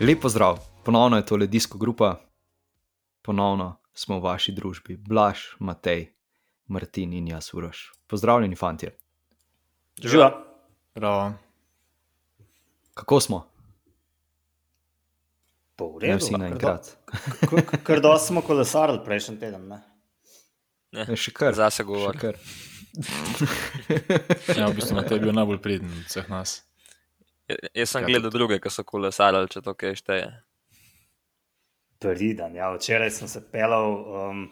Lep pozdrav, ponovno je to Ledijsko grupa, ponovno smo v vaši družbi, Blaž, Matej, Martin in jaz, Uroš. Pozdravljeni, fanti. Živa. Bravo. Kako smo? Po Ne redu. vsi kar naenkrat. do- k- Kar dosti smo kolesarili prejšnji teden. Ne? Ne, še kar. Zase še govori. kar. Ja, v bistvu na tebi je bil najbolj priden od vseh nas. Ja, Jaz sem Ja, gledal druge, ki so kolesarili, če to kaj šteje. Priden, ja. Včeraj sem se pelal, um,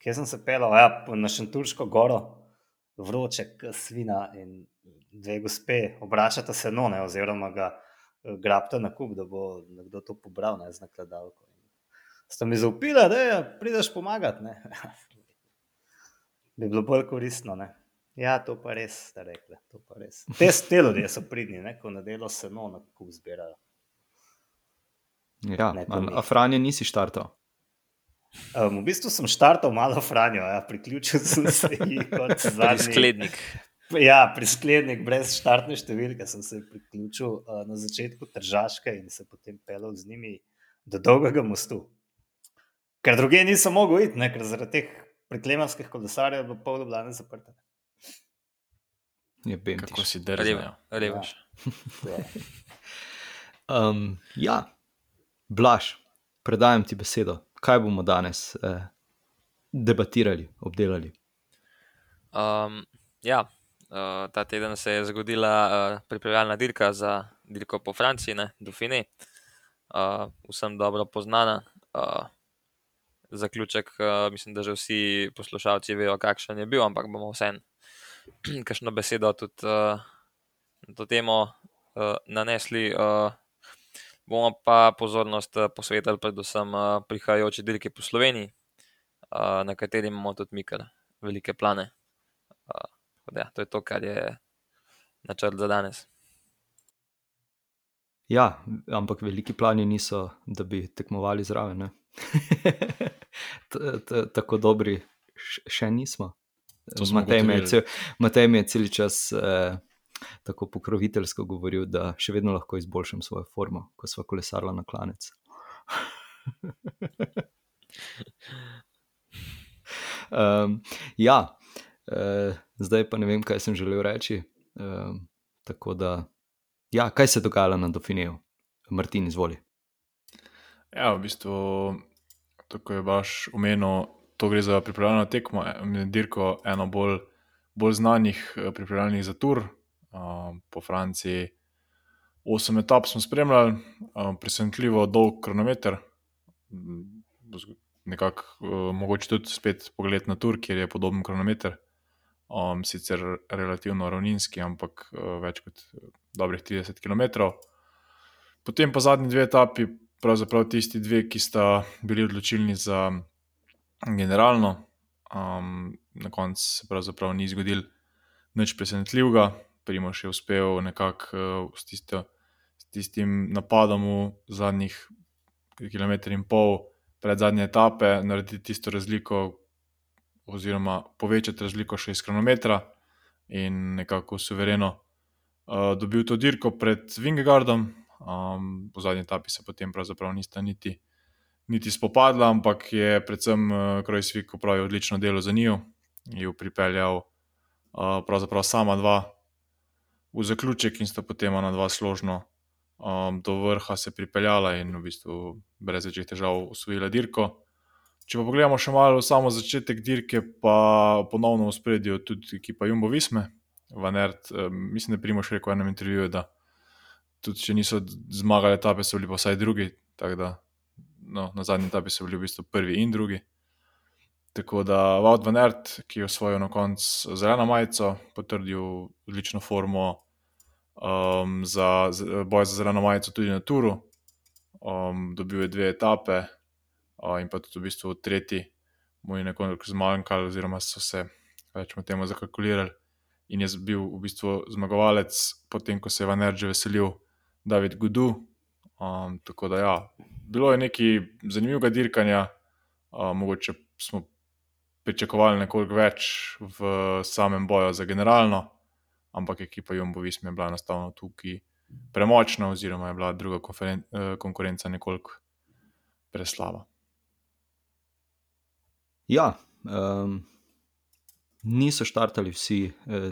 kje sem se pelal, ja, na Šenturško goro, vroče, svina in dve gospe, obračata se no, ne, oziroma ga eh, grabta na kup, da bo nekdo to pobral, ne, z nakladalko. Sta mi zaupila, da je, prideš pomagati, ne. Bi bilo bolj koristno, ne. Ja, to pa res, ste rekli, to pa res. Te, te ljudje so pridni, ne, ko na delo se no na kup zbirajo. Ja, Ne, to a, Franje nisi štartal. Um, v bistvu sem štartal malo Franjo, ja, priključil sem se ji kot zadnji. Sklednik. Ja, prisklednik brez štartne številke sem se priključil uh, na začetku Tržaške in se potem pelal z njimi do dolgega mostu. Ker druge nisem mogel iti, ne, ker zaradi teh preklemanskih kolesarjev je bilo pol Ljubljane zaprte. Je bem Kako si drzel? Revež. Ja. Um, ja, Blaž, predajam ti besedo. Kaj bomo danes eh, debatirali, obdelali? Um, ja, uh, ta teden se je zgodila uh, pripravljalna dirka za dirko po Franciji, ne, Dauphine. Uh, vsem dobro poznana. Uh, zaključek, uh, mislim, da že vsi poslušalci vejo, kakšen je bil, ampak bomo vseeno kakšno besedo tudi uh, na to temo uh, nanesli. Uh, bomo pa pozornost uh, posvetili predvsem uh, prihajajoči dirki po Sloveniji, uh, na kateri imamo tudi mi kar velike plane. Uh, da ja, to je to, kar je načrt za danes. Ja, ampak veliki plani niso, da bi tekmovali zraven. Tako dobri še nismo. Matej mi cel, Matej mi je cel čas eh, tako pokroviteljsko govoril, da še vedno lahko izboljšam svojo formo, ko smo kolesarila na klanec. um, ja, eh, zdaj pa ne vem, kaj sem želel reči. Um, tako da, ja, kaj se je dogajalo na Dauphineju? Martin, izvoli. Ja, v bistvu, tako je baš omenil, to gre za pripravljalno tekmo, dirko eno bolj, bolj znanih eh, pripravljalnih za tur uh, po Franciji. Osem etap smo spremljali, uh, presenetljivo dolg kronometer, Mm, nekako uh, mogoče tudi spet pogled na tur, kjer je podoben kronometer. Um, sicer relativno ravninski, ampak uh, več kot dobrih 30 km. Potem pa zadnji dve etapi, pravzaprav tisti dve, ki sta bili odločilni za generalno. Um, na koncu se pravzaprav ni zgodil nič presenetljivega. Primoš je uspel nekako uh, s, tisto, s tistim napadom v zadnjih kilometr in pol pred zadnje etape narediti tisto razliko, oziroma povečati razliko še iz kronometra in nekako suvereno uh, dobil to dirko pred Vingegardom. Um, po zadnji etapi se potem pravzaprav nista niti, niti spopadla, ampak je predvsem uh, Krojsvik opravil odlično delo za njo, jo pripeljal uh, pravzaprav sama dva v zaključek in sta potem ona dva složno um, do vrha se pripeljala in v bistvu brez večjih težav usvojila dirko. Če pa pogledamo še malo samo začetek dirke, pa ponovno v spredju tudi ekipa Jumbo Visme. Vanert, um, mislim, da je Primoš rekel v enem intervjuju, da tudi če niso zmagali etape, so bili pa vsaj drugi. Tako da no, na zadnji etapi so bili v bistvu prvi in drugi. Tako da Vaud Van Ert, ki je osvojil na koncu zeleno majico, potrdil odlično formo um, za, za boj za zeleno majico tudi na Turu. Um, dobil je dve etape uh, in pa tudi v bistvu tretji, mu je nekoliko zmanjkalo, oziroma so se, rečemo, temu zakalkulirali. In je bil v bistvu zmagovalec, potem ko se je Van Ert že veselil, David Gudu. Um, tako da ja, bilo je nekaj zanimivega dirkanja, uh, mogoče smo pričakovali nekoliko več v samem boju za generalno, ampak ekipa Jumbo Visma je bila enostavno tukaj premočna, oziroma je bila druga uh, konkurenca nekoliko preslaba. Ja, um, niso štartali vsi, eh,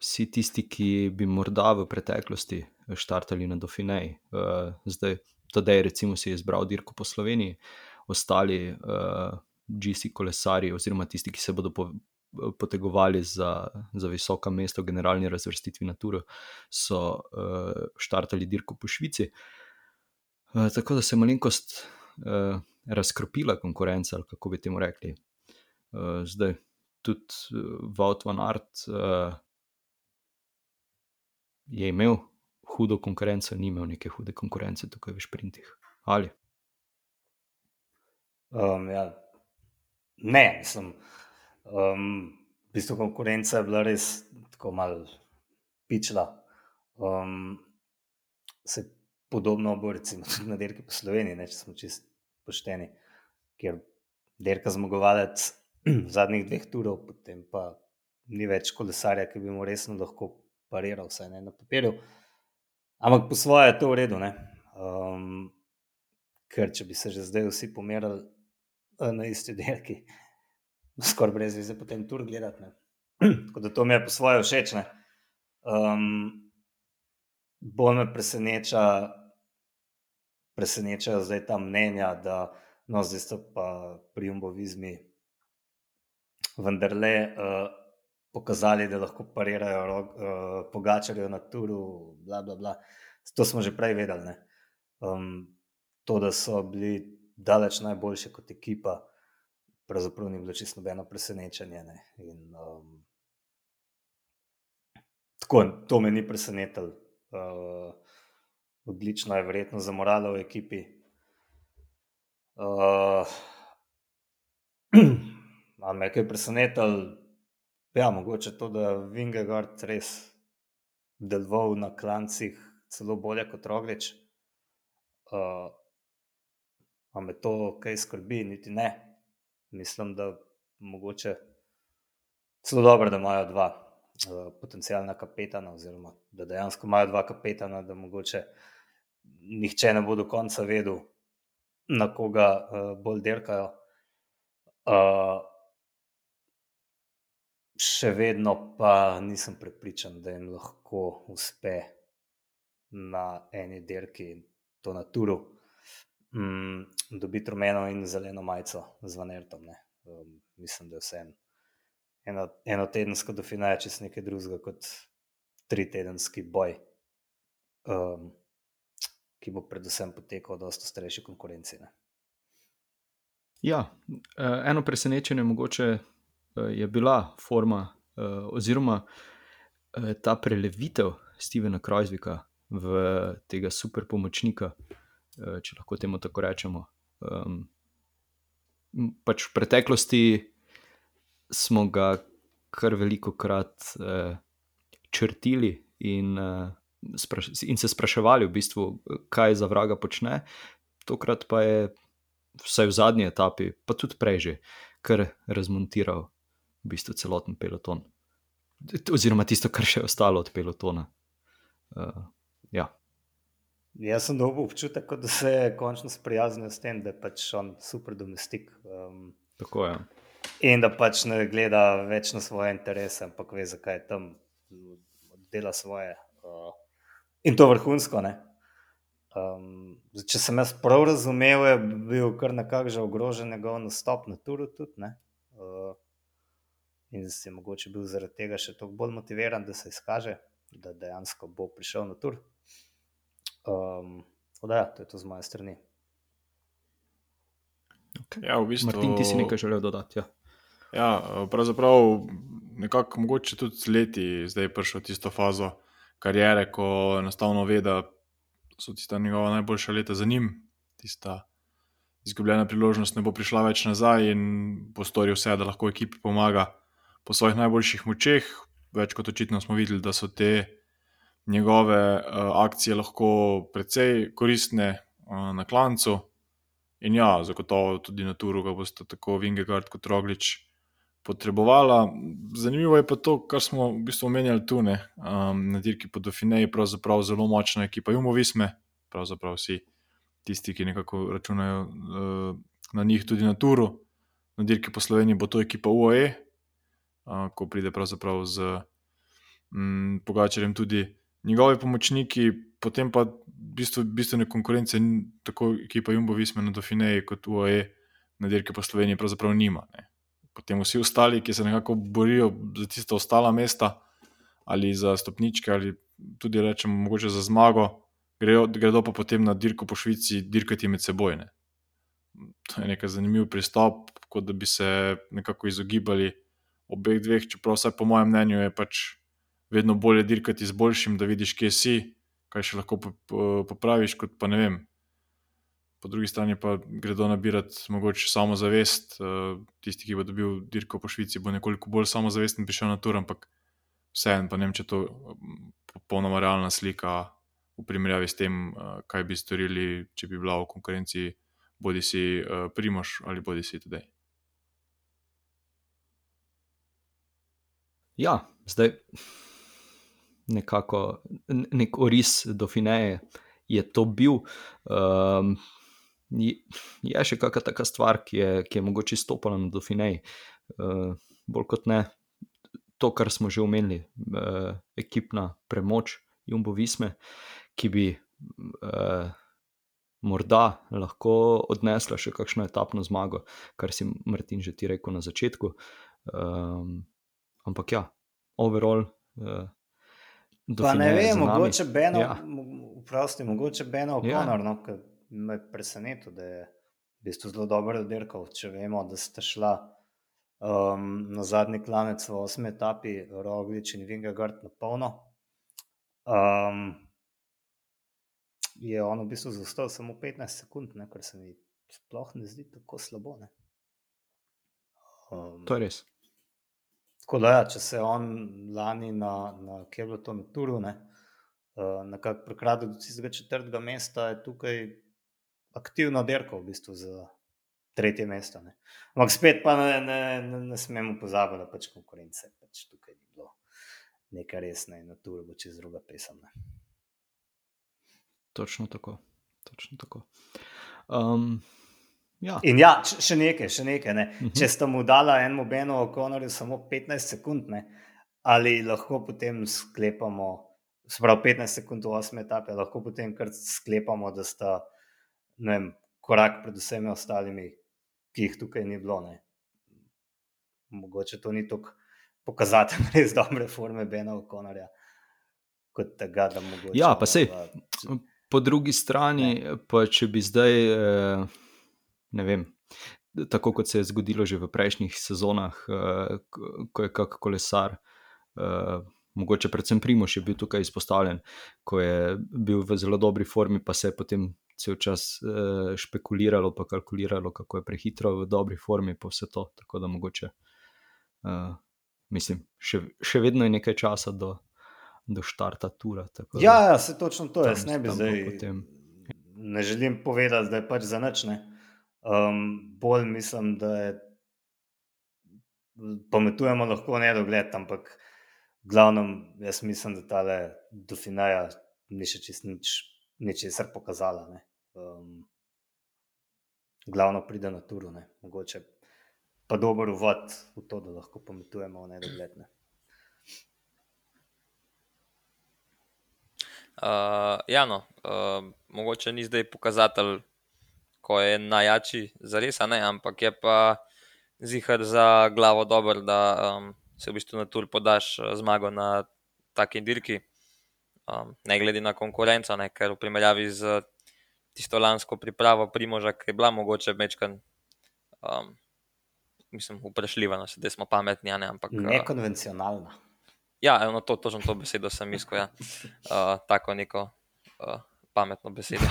vsi tisti, ki bi morda v preteklosti štartali na Dauphineji. Uh, zdaj, tedaj, recimo, si je izbral dirko po Sloveniji, ostali uh, GC kolesari, oziroma tisti, ki se bodo po, potegovali za, za visoka mesta v generalni razvrstitvi na Turu, so uh, štartali dirko po Švici. Uh, tako da se je malenkost uh, razkropila konkurenca, ali kako bi temu rekli. Uh, zdaj, tudi Vaut van Art uh, je imel hudo konkurenco, ni imel neke hude konkurence tukaj v Šprintih. Ali? Um, ja. Ne, mislim. Um, v bistvu konkurenca je bila res tako malo pičla. Um, se podobno bo recimo tudi na dirki po Sloveniji, ne, če smo čist pošteni, ker dirka zmagovalec zadnjih dveh turov, potem pa ni več kolesarja, ki bi mu resno lahko pariral, vsaj ne na papirju. Ampak po svoje je to v redu. Um, ker če bi se že zdaj vsi pomerili na isti dirki, skoraj brez vize, potem tur gledati. Tako da to mi je po svoje všeč. Um, bolj me preseneča, presenečajo zdaj ta mnenja, da no, zdaj so pa pri umbovizmi vendarle uh, pokazali, da lahko parirajo uh, pogačarjo na turu, bla, bla, bla. To smo že prej vedeli. Um, to, da so bili daleč najboljši kot ekipa, pravzaprav ni bilo čisto nobeno presenečenje. In, um, tako, to me ni presenetilo. Uh, odlično je, verjetno, za moralo v ekipi. Uh, Ali me je kaj presenetilo? Ja, mogoče to, da je Vingegard res deloval na klancih celo bolje kot Roglič. Uh, Ali me to kaj skrbi, niti ne mislim, da mogoče zelo dobro, da imajo dva uh, potencijalna kapetana, oziroma da dejansko imajo dva kapetana, da mogoče nihče ne bo do konca vedel, na koga uh, bolj dirkajo. Uh, še vedno pa nisem prepričan, da jim lahko uspe na eni dirki, to na turu mm, dobiti rumeno in zeleno majico z Vanertom. Um, mislim, da je vse en, eno, eno tedensko dofinaj, če se nekaj drugega kot tri tedenski boj, um, ki bo predvsem potekal od dosta starejše konkurence. Ne? Ja, eh, eno presenečenje mogoče je bila forma eh, oziroma ta prelevitev Stevena Krojzvika v tega super pomočnika, Eh, če lahko temu tako rečemo. Pač v preteklosti smo ga kar veliko krat črtili in, in se spraševali, v bistvu, kaj za vraga počne. Tokrat pa je, vsaj v zadnji etapi, pa tudi prej že, kar razmontiral v bistvu celoten peloton. Oziroma tisto, kar še je ostalo od pelotona. Uh, ja. Jaz sem dobil občutek, da se je končno sprijaznil s tem, da je pač on super domestik. Um, Tako je. In da pač ne gleda več na svoje interese, ampak ve, zakaj je tam, dela svoje. Uh, in to vrhunsko. Um, če sem jaz prav razumel, je bil kar nekako že ogrožen njegov nastop na turu. Tudi, uh, in si mogoče bil zaradi tega še toliko bolj motiviran, da se izkaže, da dejansko bo prišel na tur. Um, da, ja, to je to z moje strani. Okay. Ja, v bistvu, Martin, ti si nekaj želel dodati. Ja. Ja, pravzaprav nekako mogoče tudi leti zdaj prišel v tisto fazo karijere, ko enostavno ve, da so tista njegova najboljša leta za njim, tista izgubljena priložnost ne bo prišla več nazaj in bo storil vse, da lahko ekipi pomaga po svojih najboljših močeh. Več kot očitno smo videli, da so te njegove uh, akcije lahko precej koristne uh, na klancu. In ja, zagotovo tudi na turu, ko boste tako Vingegard kot Roglič potrebovala. Zanimivo je pa to, kar smo v bistvu omenjali tu ne, um, na dirki pod Dauphineji, pravzaprav zelo močna ekipa Jumo Visme, pravzaprav vsi tisti, ki nekako računajo uh, na njih tudi na turu. Na dirki po Sloveniji bo to ekipa UAE, uh, ko pride pravzaprav z um, Pogačarjem tudi njegovi pomočniki, potem pa bistvo, bistvene konkurence, tako ekipa Jumbo Visme na Dauphineji kot UAE na dirki po Sloveniji pravzaprav nima. Ne. Potem vsi ostali, ki se nekako borijo za tiste ostala mesta ali za stopničke ali tudi rečemo mogoče za zmago, gredo, gredo pa potem na dirko po Švici dirkati med seboj. Ne. To je nekaj zanimiv pristop, kot da bi se nekako izogibali obeh dveh, čeprav vsaj po mojem mnenju je pač vedno bolje dirkati z boljšim, da vidiš, kje si, kaj še lahko popraviš, kot pa ne vem. Po drugi strani pa gredo nabirati mogoče samozavest. Eh, tisti, ki bo dobil dirko po Švici, bo nekoliko bolj samozavesten prišel na tur, ampak vseeno ne vem, če to popolnoma realna slika v primerjavi s tem, eh, kaj bi storili, če bi bila v konkurenci bodi si eh, Primoš ali bodi si tudi. Ja, zdaj nekako nek oris do Fineje je to bil. Um, je še kakšna taka stvar, ki je, ki je mogoče stopila na Dauphinej. Uh, bolj kot ne, to, kar smo že omenili, uh, ekipna premoč Jumbo Visme, ki bi uh, morda lahko odnesla še kakšno etapno zmago, kar si Martin že ti rekel na začetku. Um, ampak ja, overall. Uh, Pa ne vem, mogoče Beno, ja. vprosti, mogoče Beno O'Connor, ja. no, ki me preseneča, da je v bistvu zelo dobro dirkal. Če vemo, da ste šla um, na zadnji klanec v osmi etapi, Roglič in Vingegard na polno, um, je on v bistvu zastal samo 15 sekund, ne, kar se mi sploh ne zdi tako slabo. Um, to je res. Tako da, ja, če se on lani na, na Keblotu na Turu, ne, uh, nekako prekradel do tistega četrtega mesta, je tukaj aktivno derko v bistvu za tretje mesto. Ne. Ampak spet pa ne, ne, ne, ne smemo pozabiti, da pač konkurence pač tukaj ni bilo nekaj resne in na Turu bo čez druga pesem. Ne. Točno tako. Točno tako. Um, Ja. In ja, še nekaj, še nekaj. Ne. Uh mhm. -huh. Če ste mu dali enemu Benu O'Connorju samo 15 sekund, ne, ali lahko potem sklepamo, sprav 15 sekund v 8 etape, lahko potem kar sklepamo, da sta vem, korak pred vsemi ostalimi, ki jih tukaj ni bilo. Ne. Mogoče to ni tako pokazatelj res dobre forme Bena O'Connorja. Kot tega, da mogoče. Ja, pa se. Po drugi strani, ne. pa če bi zdaj. Eh ne vem. Tako kot se je zgodilo že v prejšnjih sezonah, uh, ko je kak kolesar, uh, mogoče predvsem Primoš je bil tukaj izpostavljen, ko je bil v zelo dobri formi, pa se je potem cel čas uh, špekuliralo, pa kalkuliralo, kako je prehitro v dobri formi, pa vse to. Tako da mogoče, mislim, še, še vedno je nekaj časa do, do štarta tura. Ja, ja, se točno to je, ne bi zdaj. Potem... Ne želim povedati, da je pač za noč. Um, bolj mislim, da je pametujemo lahko ne dogled, ampak glavnem, jaz mislim, da ta le do finaja ni še čist nič, ničesar pokazala. Um, glavno pride na turu, ne. mogoče pa dober uvod v to, da lahko pametujemo ne dogled. Ne. Uh, ja, no, uh, mogoče ni zdaj pokazatelj ko je najjači, za res, ampak je pa zihar za glavo dober, da um, se v bistvu na tur podaš uh, zmago na taki dirki, um, ne glede na konkurenco, ne, ker v primerjavi z tisto lansko pripravo Primoža, ki je bila mogoče večkrat. Um, Mislim, vprašljiva, no, da smo pametni. Ne, ampak, uh, Nekonvencionalna. Ja, eno, to, točno to besedo sem iskal. Ja. Uh, tako neko uh, pametno besedo.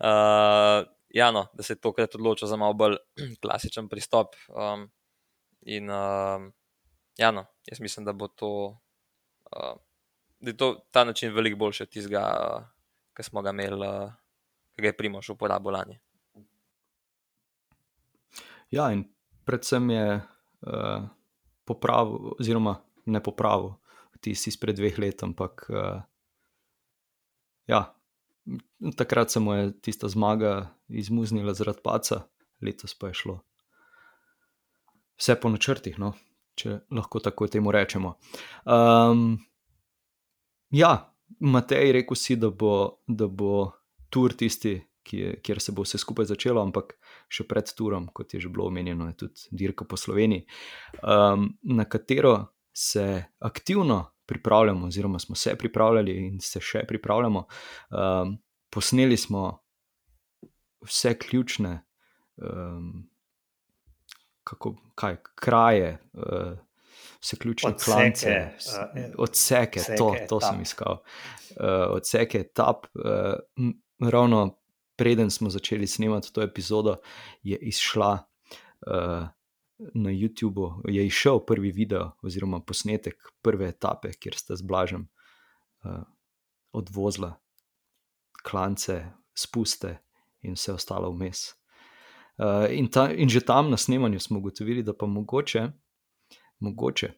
Uh, ja, no, da se je tokrat odločil za malo bolj klasičen pristop. Um, in uh, ja, no, jaz mislim, da bo to, uh, da to ta način veliko boljši od tistega, uh, ki smo ga imeli, uh, ki ga je Primoš uporabil lani. Ja, in predvsem je uh, popravil, oziroma ne popravil, tisti izpred dveh let, ampak uh, ja, takrat se mu je tista zmaga izmuznila zaradi paca, letos pa je šlo. Vse po načrtih, no, če lahko tako temu rečemo. Um, ja, Matej, rekel si, da bo, da bo tur tisti, je, kjer se bo vse skupaj začelo, ampak še pred turom, kot je že bilo omenjeno, je tudi dirka po Sloveniji, um, na katero se aktivno pripravljamo, oziroma smo se pripravljali in se še pripravljamo. Um, posneli smo vse ključne, um, kako, kaj, kraje. Uh, Vse ključne Odseke, klance, uh, odseke, odseke to, to etap. sem iskal. Uh, odseke etap, uh, ravno preden smo začeli snemati to epizodo, je izšla uh, na YouTubu, je izšel prvi video oziroma posnetek prve etape, kjer sta z Blažem uh, odvozila klance, spuste in vse ostalo vmes. Uh, in, ta, in že tam na snemanju smo ugotovili, da pa mogoče, mogoče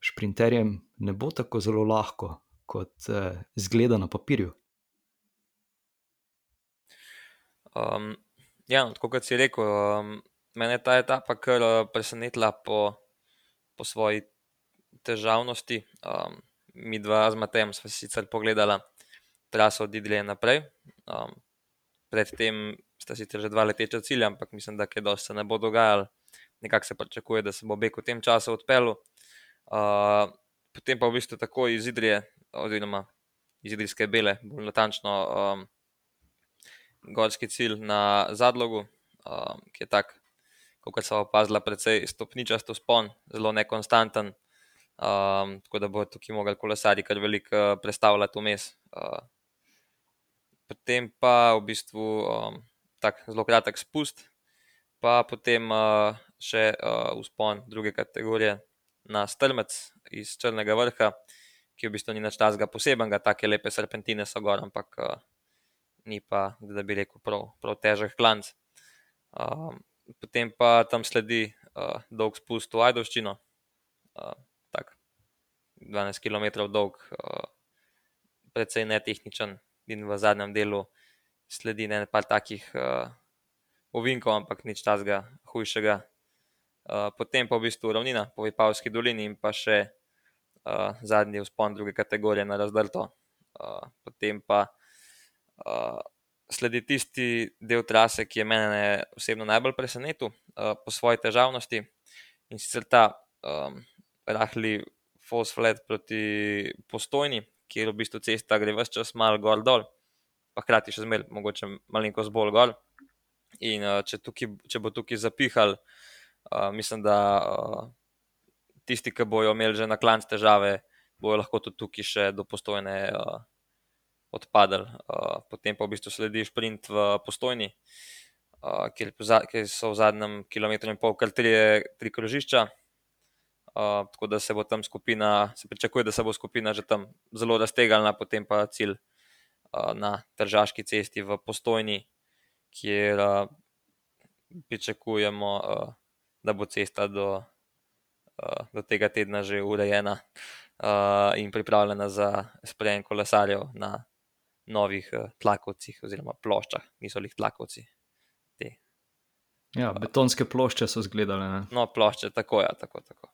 šprinterjem ne bo tako zelo lahko, kot uh, zgleda na papirju. Um, ja, no, tako kot si rekel, um, mene je ta etapa kar uh, presenetila po, po svoji težavnosti. Um, mi dva z Matejem smo si sicer pogledala traso od Idrije naprej. Um, predtem sta sicer že dva leteča cilja, ampak mislim, da kaj dosti se ne bo dogajalo. Nekako se pričakuje, da se bo beg v tem času odpeljal. Uh, potem pa v bistvu tako iz Idrije, oziroma iz Idrijske bele, bolj natančno. Um, gorski cilj na Zadlogu, um, ki je tak, kot sem opazila, precej stopničasto spon, zelo nekonstanten. Um, tako da bo tukaj mogli kolesari kar veliko uh, predstavljati vmes. Uh, potem pa v bistvu um, tak zelo kratek spust, pa potem uh, še uh, uspon druge kategorije na Strmec iz Črnega vrha, ki v bistvu ni nič tazga posebnega, take lepe serpentine so gor, ampak uh, ni pa, da bi rekel, prav, prav težek klanc. Um, potem pa tam sledi uh, dolg spust v Ajdovščino, uh, tak 12 km dolg, uh, precej netehničen in v zadnjem delu sledi ne pa takih uh, ovinkov, ampak nič tazga hujšega. Uh, potem pa v bistvu ravnina po Vipavski dolini in pa še uh, zadnji vzpon druge kategorije na razdrto. Uh, potem pa uh, sledi tisti del trase, ki je mene osebno najbolj presenetil uh, po svoji težavnosti in sicer ta um, rahli fosflet proti postojni, kjer v bistvu cesta gre vse čas malo gor dol, pa hkrati še zmeraj mogoče malenkost bolj gor. In uh, če, tukaj, če bo tukaj zapihal, uh, mislim, da uh, tisti, ki bojo imeli že na klanc težave, bojo lahko tudi tukaj še do postojne uh, odpadli. Uh, potem pa v bistvu sledi sprint v postojni, uh, kjer, za- kjer so v zadnjem kilometru in pol kar tri, tri krožišča. Uh, tako da se bo tam skupina, se pričakuje, da se bo skupina že tam zelo raztegnila, potem pa cilj uh, na Tržaški cesti v Postojni, kjer uh, pričakujemo, uh, da bo cesta do, uh, do tega tedna že urejena uh, in pripravljena za sprejem kolesarjev na novih uh, tlakovcih oziroma ploščah, niso jih tlakovci. Te. Ja, betonske plošče so izgledale. Ne? No, plošče, tako je. Ja, tako, tako.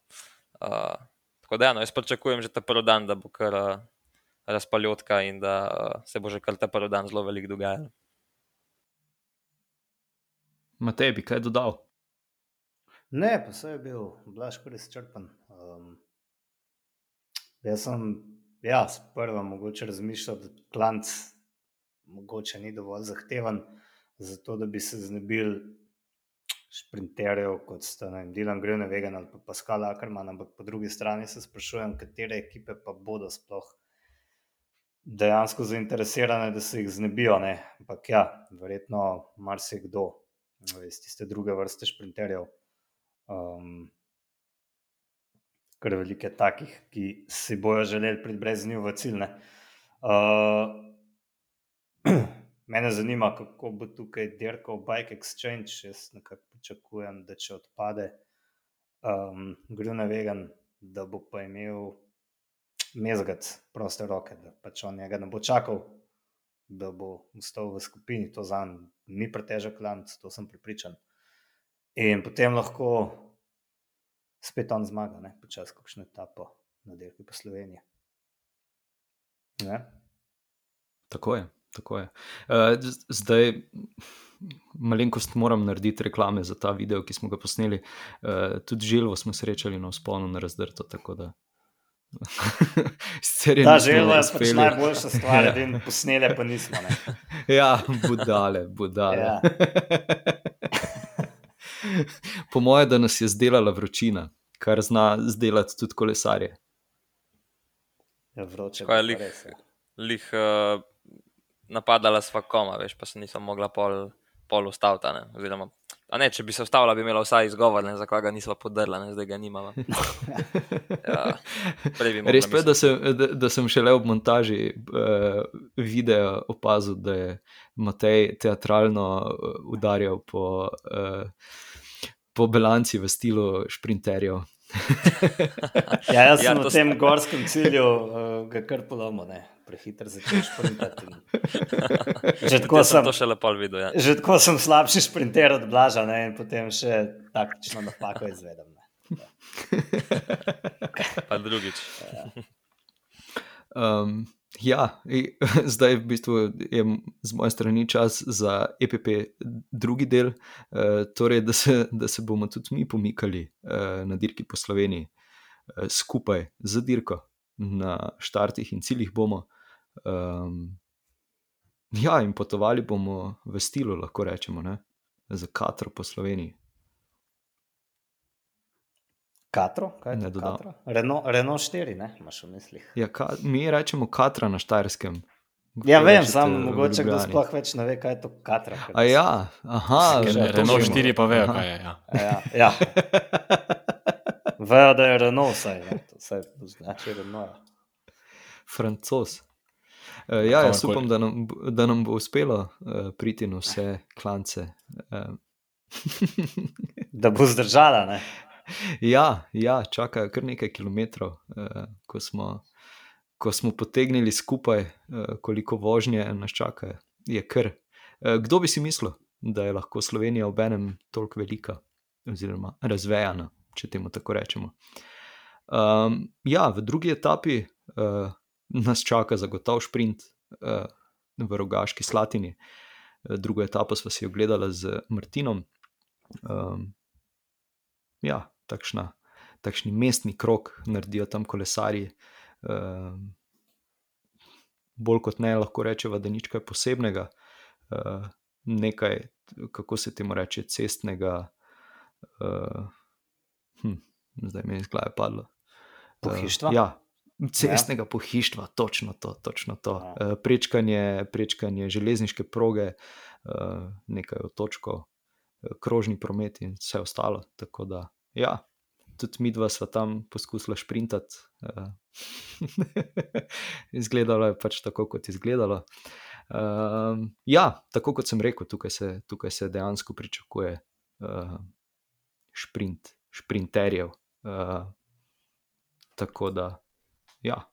Uh, tako da, ja, no, jaz pričakujem že ta prvi dan, da bo kar uh, razpaljotka in da uh, se bo že kar ta prvi dan zelo veliko dogajalo. Matej, bi kaj dodal? Ne, pa se je bil blažko res črpen. Um, jaz sem, ja, sprva mogoče razmišljal, da klanc mogoče ni dovolj zahteven, zato da bi se znebil šprinterjev, kot sta vem, Dylan Grönewagen ali pa Pascal Ackermann, ampak po drugi strani se sprašujem, katere ekipe pa bodo sploh dejansko zainteresirane, da se jih znebijo. Ne? Ampak ja, verjetno marsikdo iz tiste druge vrste šprinterjev. Um, kar veliko je takih, ki si bojo želeli priti brez njih v cilj. Uh, mene zanima, kako bo tukaj dirkal Bike Exchange. Jaz nekako pričakujem, da če odpade um, Gruna Vegan, da bo pa imel mezgac proste roke, da pač on njega ne bo čakal, da bo ustal v skupini. To za njim ni pretežek lanc, to sem pripričan. In potem lahko spet on zmaga, ne počasi, kakšno etapo na dirki po Sloveniji. Ne? Tako je. Tako je. Uh, zdaj, malenkost moram narediti reklame za ta video, ki smo ga posneli. Uh, tudi želvo smo srečali na sponu na razdrto. Ta želva je pač najboljša stvar, da jim posnele, pa nismo. Ne? ja, budale, budale. Ja. po mojem, da nas je zdelala vročina, kar zna zdelati tudi kolesarje. Ja, vroče. Kaj je lih, lih uh, napadala s fakoma, veš, pa se nisem mogla pol, pol ustaviti. Oziroma, ne, če bi se ustavila, bi imela vsaj izgovor, ne, zakaj ga nismo podrla, ne, zdaj ga nimamo. ja, Res pa je, da, da, da sem šele ob montaži uh, videa opazil, da je Matej teatralno uh, udarjal po, uh, po bilanci v slogu šprinterjev. ja, jaz sem ja, v tem sta... gorskem cilju uh, kar polomil prehiter začneš sprintati. Že tako sem to še lepo videl. Ja. Že tako sem slabši sprinter od Blaža ne, in potem še taktično napako izvedem. Pa drugič. Um, ja, zdaj v bistvu je z moje strani čas za EPP drugi del, uh, torej da se, da se bomo tudi mi pomikali uh, na dirki po Sloveniji uh, skupaj z dirko. Na štartih in ciljih bomo, Um, ja, in potovali bomo v stilu, lahko rečemo, ne? za Katro po Sloveniji. Katro, kaj je to? Renault, Renault 4, ne, imaš v mislih. Ja, ka, mi rečemo Katra na Štajerskem. Ja, vem, samo mogoče kdo sploh več ne ve, kaj je to Katra. A ja, aha, Renault 4 pa vejo, kaj je. Ja. ja, ja. Vejo, da je Renault, saj, to se znači Renault. Francos. Uh, ja, jaz upam, da nam, da nam bo uspelo uh, priti na vse klance. Uh. da bo zdržala. Ne? Ja, ja, čakajo kar nekaj kilometrov, uh, ko, smo, ko smo potegnili skupaj, uh, koliko vožnje nas čaka. Je kar. Uh, kdo bi si mislil, da je lahko Slovenija ob enem toliko velika, oziroma razvejana, če temu tako rečemo. Um, ja, v drugi etapi. Uh, nas čaka zagotovo sprint uh, v Rogaški Slatini. Uh, drugo etapo smo si ogledali z Martinom. Um, ja, takšna, takšni mestni krok naredijo tam kolesarji. Um, bolj kot ne, lahko rečemo, da ni nič posebnega, uh, nekaj, kako se temu reče, cestnega. Uh, hm, zdaj mi je iz glave padlo. Pohištva? Uh, ja, Cestnega ja. pohištva, točno to. Točno to. Ja. Uh, prečkanje, prečkanje železniške proge, uh, nekaj otočkov, uh, krožni promet in vse ostalo. Tako da, ja, tudi mi dva sva tam poskusila sprintati. Uh, izgledalo je pač tako, kot je izgledalo. Uh, ja, tako kot sem rekel, tukaj se, tukaj se dejansko pričakuje uh, sprint, sprinterjev. Uh, tako da. Ja.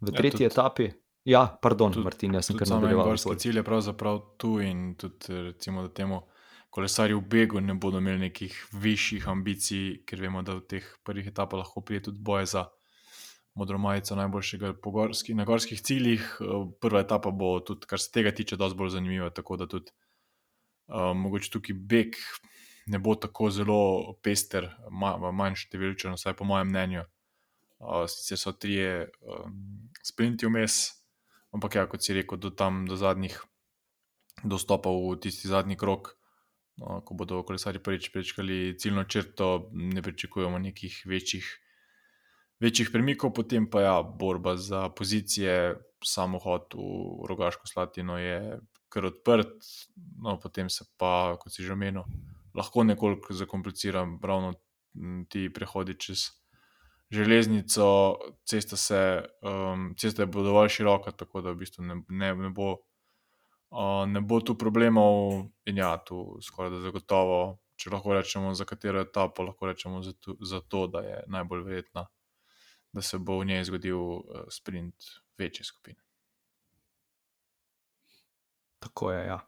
V ja, tretji ja, tudi, etapi, ja, pardon, tudi, Martin, jaz sem kar nadaljeval. Gorski cilj je pravzaprav tu in tudi, recimo, da temu kolesarji v begu ne bodo imeli nekih višjih ambicij, ker vemo, da v teh prvih etapah lahko pride tudi boje za modro majico najboljšega gorski, na gorskih ciljih. Prva etapa bo tudi, kar se tega tiče, dosti bolj zanimiva, tako da tudi uh, mogoče tukaj beg ne bo tako zelo pester, manj številčen, vsaj po mojem mnenju sicer so tri um, sprinti vmes, ampak ja, kot si rekel, do tam, do zadnjih dostopov v tisti zadnji krok, no, ko bodo kolesari prvič prečkali ciljno črto, ne pričakujemo nekih večjih, večjih premikov, potem pa ja, borba za pozicije, samo hod v rogaško slatino je kar odprt, no potem se pa, kot si že omenil, lahko nekoliko zakomplicira ravno ti prehodi čez železnico, cesta, se, um, cesta je dovolj široka, tako da v bistvu ne, ne, ne bo uh, ne bo tu problemov, in ja, tu skoraj da zagotovo, če lahko rečemo za katero etapo, lahko rečemo za to, za to da je najbolj verjetna, da se bo v njej zgodil uh, sprint večje skupine. Tako je. Ja.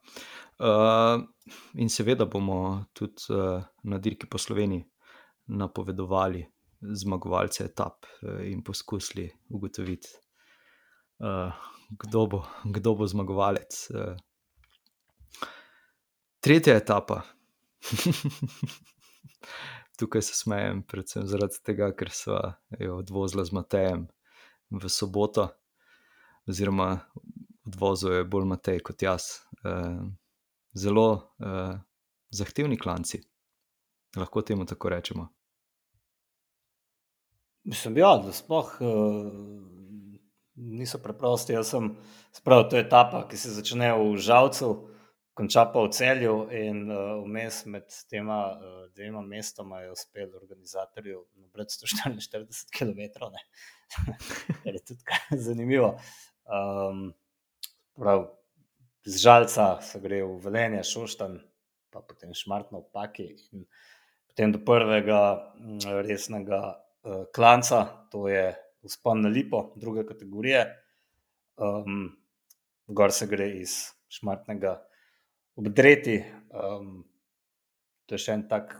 Uh, in seveda bomo tudi uh, na dirki po Sloveniji napovedovali zmagovalce etap uh, in poskusili ugotoviti, uh, kdo, bo, kdo bo zmagovalec. Uh, tretja etapa. Tukaj se smejem, predvsem zaradi tega, ker so jo odvozili z Matejem v soboto, oziroma odvozil je bolj Matej kot jaz. Uh, zelo uh, zahtevni klanci, lahko temu tako rečemo. Mislim, ja, da sploh uh, niso preprosti. Jaz sem spravil to etapa, ki se začne v Žalcu, konča pa v celju, in uh, vmes med tema uh, dvema mestoma je uspel organizatorju nabrati 144 km. Kar je tudi zanimivo. Um, prav, z žalca se gre v Velenje, Šoštan, pa potem Šmartno, Paki. In potem do prvega resnega uh, klanca, to je uspon na Lipo, druge kategorije. Um, gor se gre iz Šmartnega obdreti. Um, to je še en tak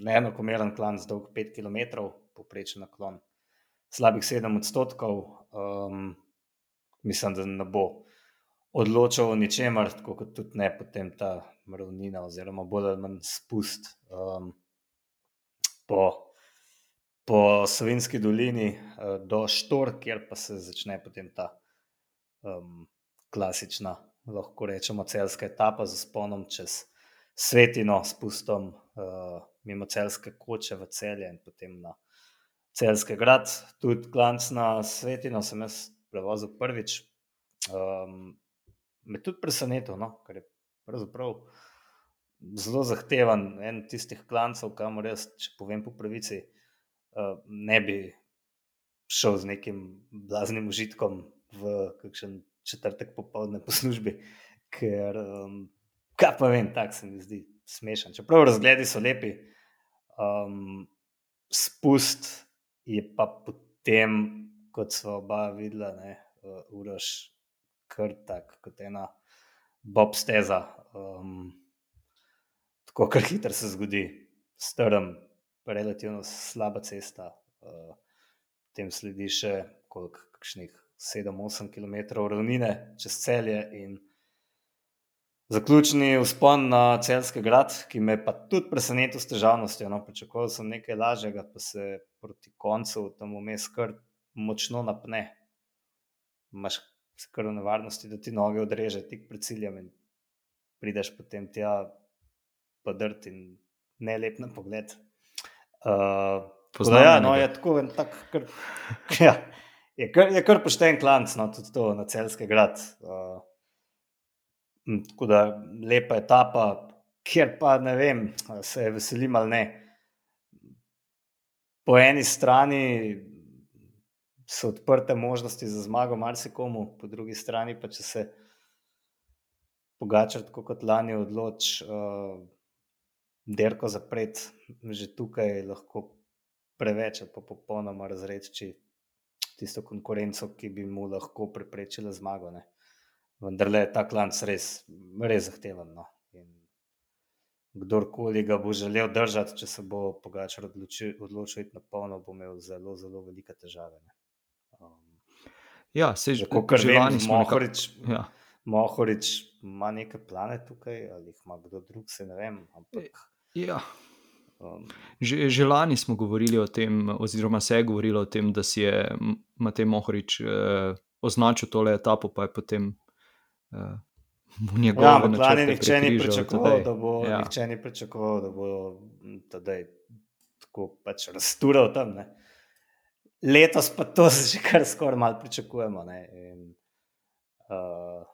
neenakomeren klan, dolg 5 km, poprečen naklon. Slabih 7 odstotkov, um, mislim, da ne bo odločal o ničemer, tako kot tudi ne potem ta mravnina, oziroma bolj ali manj spust um, po, po Slovenski dolini uh, do Štor, kjer pa se začne potem ta um, klasična, lahko rečemo, celska etapa z sponom čez Svetino, spustom uh, mimo celske koče v celje in potem na. Celski grad, tudi klanc na Svetino, sem jaz prevozil prvič. Um, me tudi presenetilo, no? ker je pravzaprav zelo zahteven en tistih klancev, kamor jaz, če povem po pravici, uh, ne bi šel z nekim blaznim užitkom v kakšen četrtek popoldne po službi, ker um, kaj pa vem, tako se mi zdi smešen. Čeprav razgledi so lepi, um, spust je pa potem, kot smo oba videla, ne, uh, uraž kar tak, kot ena bob steza. Um, tako kar hitro se zgodi, strm, relativno slaba cesta. Uh, potem sledi še kakšnih 7-8 km ravnine čez celje zaključni vzpon na celski grad, ki me pa tudi presenetil s težavnostjo. No, pričakoval sem nekaj lažjega, pa se proti koncu tam vmes kar močno napne. Se kar v nevarnosti, da ti noge odreže tik pred ciljem in prideš potem tja podrt in ne lep na pogled. Uh, ja, no, je tako en tak, kar, ja, je kar, je kar pošten klanc, no, tudi to na celski grad. Uh, tako da lepa etapa, kjer pa ne vem, se veselim ali ne. Po eni strani so odprte možnosti za zmago marsikomu, po drugi strani pa če se pogačar, tako kot lani, odloči uh, derko zapreti, že tukaj lahko preveč ali pa popolnoma razreči tisto konkurenco, ki bi mu lahko preprečila zmago. Ne. Vendar le ta klanc res, res zahteven. No. Kdorkoli ga bo želel držati, če se bo pogačar odločil, odločil na polno, bo imel zelo, zelo velike težave. Ne. Ja, se že kot že lani smo Mohorič, ja. Mohorič ima neke plane tukaj, ali jih ima kdo drug, se ne vem. Ampak, ja. Um, že, že lani smo govorili o tem, oziroma se je govorilo o tem, da si je Matej Mohorič eh, označil tole etapo, pa je potem. Eh, Ja, lani nihče ni pričakoval, da bo ja. nihče ni pričakoval, da bo tadej, tako pač raztural tam. Ne letos pa to že kar skoraj malo pričakujemo. In, uh,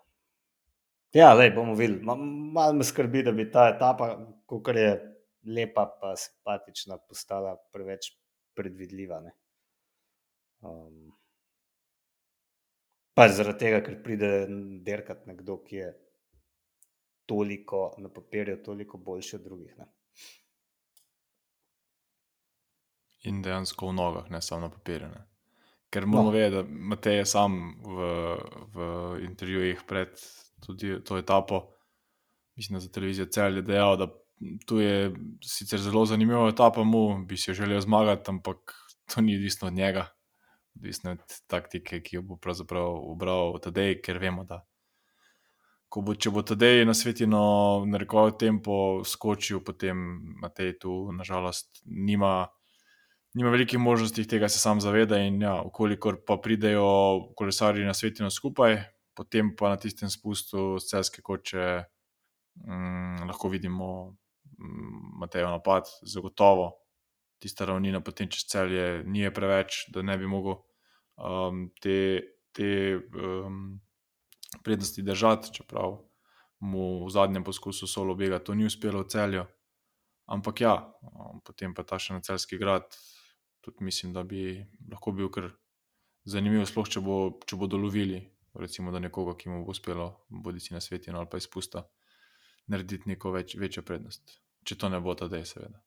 ja, le bomo videli. Malo me skrbi, da bi ta etapa, kot je lepa, pa simpatična, postala preveč predvidljiva. Um, pač zaradi tega, ker pride derkat nekdo, ki je toliko na papirju, toliko boljši od drugih. Ne? In dejansko v nogah, ne samo na papirju. Ne. Ker moramo no. vedeti, da Matej je sam v, v intervjujih pred tudi to etapo, mislim, za televizijo cel je dejal, da tu je sicer zelo zanimiva etapa, mu bi jo želel zmagati, ampak to ni odvisno od njega, odvisno od taktike, ki jo bo pravzaprav ubral tedej, ker vemo, da bo, če bo tedej na svetino narekoval tempo, skočil, potem Matej tu nažalost nima. Nima velikih možnosti, tega se sam zaveda. In, ja, okolikor pa pridejo kolesari na svetino skupaj, potem pa na tistem spustu celske koče mm, lahko vidimo Matejo napad, zagotovo. Tista ravnina potem čez celje ni preveč, da ne bi mogel um, te, te um, prednosti držati, čeprav mu v zadnjem poskusu solo bega to ni uspelo v celju. Ampak ja, um, potem pa ta še na celski grad, tudi mislim, da bi lahko bil kar zanimiv, sploh če, bo, če bodo lovili, recimo, da nekoga, ki mu bo uspelo, bodi si na svetu ali pa izpusta, narediti neko več, večjo prednost. Če to ne bo, da je seveda.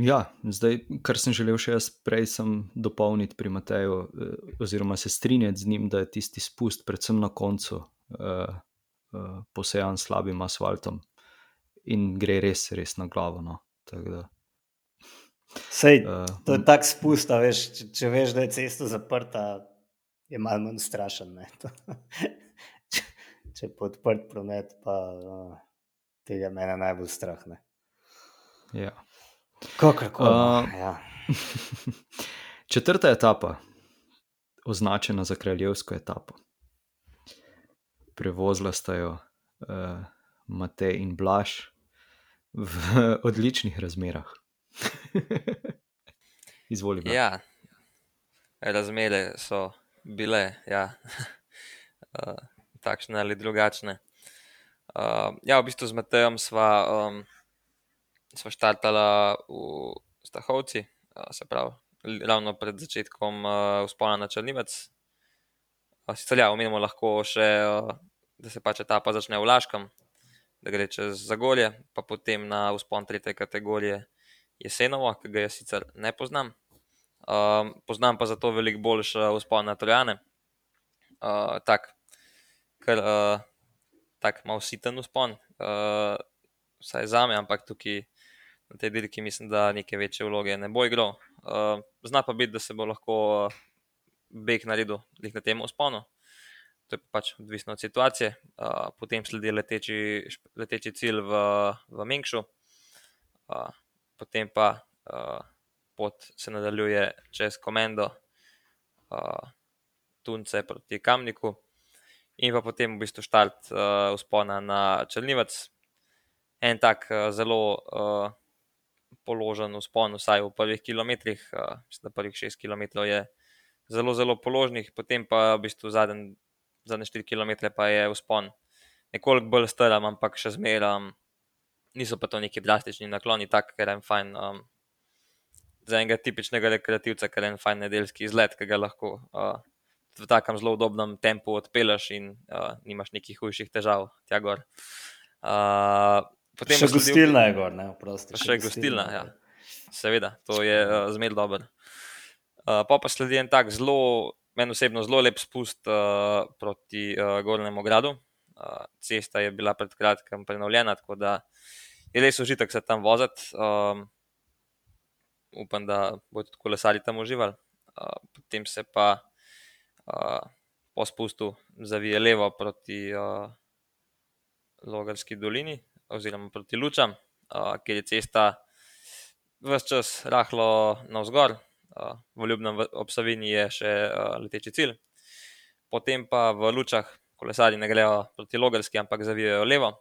Ja, zdaj, kar sem želel še jaz prej dopolniti pri Mateju, eh, oziroma se strinjati z njim, da je tisti spust, predvsem na koncu, eh, eh, posejan slabim asfaltom in gre res, res na glavo. No. Sej, to je tako spust, veš, če, če veš, da je cesta zaprta, je malo manj strašen. Če, je podprt promet, pa tega mene najbolj strah. Ne. Ja. Kakorkoli. Uh, ja. četrta etapa, označena za kraljevsko etapo. Prevozila sta jo uh, Matej in Blaž v odličnih razmerah. Izvolite. Ja, razmere so bile ja. uh, takšne ali drugačne. Uh, ja, v bistvu z Matejem sva. Um, smo štartali v Stahovci, se pravi, ravno pred začetkom vzpona na Črnivec. Sicer ja, omenimo lahko še, da se pač etapa začne v Laškem, da gre čez Zagorje, pa potem na vzpon tretje kategorije Jesenovo, ki ga jaz sicer ne poznam. Um, poznam pa zato veliko boljši vzpon na Trojane. Uh, tak, ker uh, tak malo siten vzpon, uh, vsaj za me, ampak tukaj na tej dirki mislim, da neke večje vloge ne bo igral. Uh, zna pa biti, da se bo lahko uh, beg naredil na tem usponu. To je pač odvisno od situacije. Uh, potem sledi leteči, leteči cilj v, v Mengšu, uh, potem pa uh, pot se nadaljuje čez Komendo, uh, Tunce proti Kamniku, in pa potem v bistvu štart uh, uspona na Črnivec. En tak uh, zelo uh, položen vzpon, vsaj v prvih kilometrih, uh, mislim, da prvih šest km je zelo, zelo položnih, potem pa v bistvu zadnje, zadnje štiri km pa je vzpon nekoliko bolj strm, ampak še zmeraj um, niso pa to neki drastični nakloni, tako ker je fajn. Um, Za enega tipičnega rekreativca, ker je en fajn nedeljski izlet, ki ga lahko uh, v takem zelo udobnem tempu odpeleš in uh, nimaš nekih hujših težav, tja gor. Uh, Potem še gostilna je gor, ne vprosti. Še, še gostilna, ja. Seveda, to je uh, zmerno dobro. Uh, pa pa sledi en tak zelo, meni osebno zelo lep spust uh, proti uh, Gornjemu gradu. Uh, cesta je bila pred kratkim prenovljena, tako da je res užitek se tam voziti. Um, upam, da bodo tudi kolesari tam uživali. Uh, potem se pa po spustu zavije levo proti uh, Logarski dolini, oziroma proti Lučam, uh, kjer je cesta vse čas rahlo navzgor, uh, v Ljubnem obsavini je še uh, leteči cilj. Potem pa v Lučah kolesari ne grejo proti Logarski, ampak zavijajo levo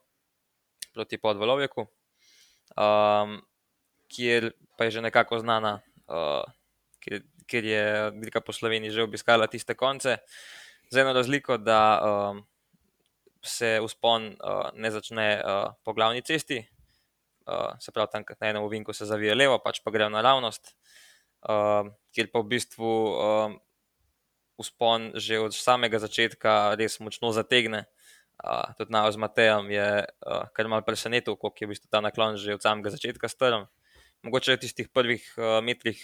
proti podvalovjeku, um, kjer pa je že nekako znana, uh, kjer, kjer je Dirka po Sloveniji že obiskala tiste konce. Z eno razliko, da um, se vzpon uh, ne začne uh, po glavni cesti, uh, se pravi, tam na enem ovinku se zavije levo, pač pa gre naravnost, uh, kjer pa v bistvu uh, uspon že od samega začetka res močno zategne. Uh, tudi na z Matejem je uh, kar mal presenetil, koliko je v bistvu ta naklon že od samega začetka strm. Mogoče v tistih prvih uh, metrih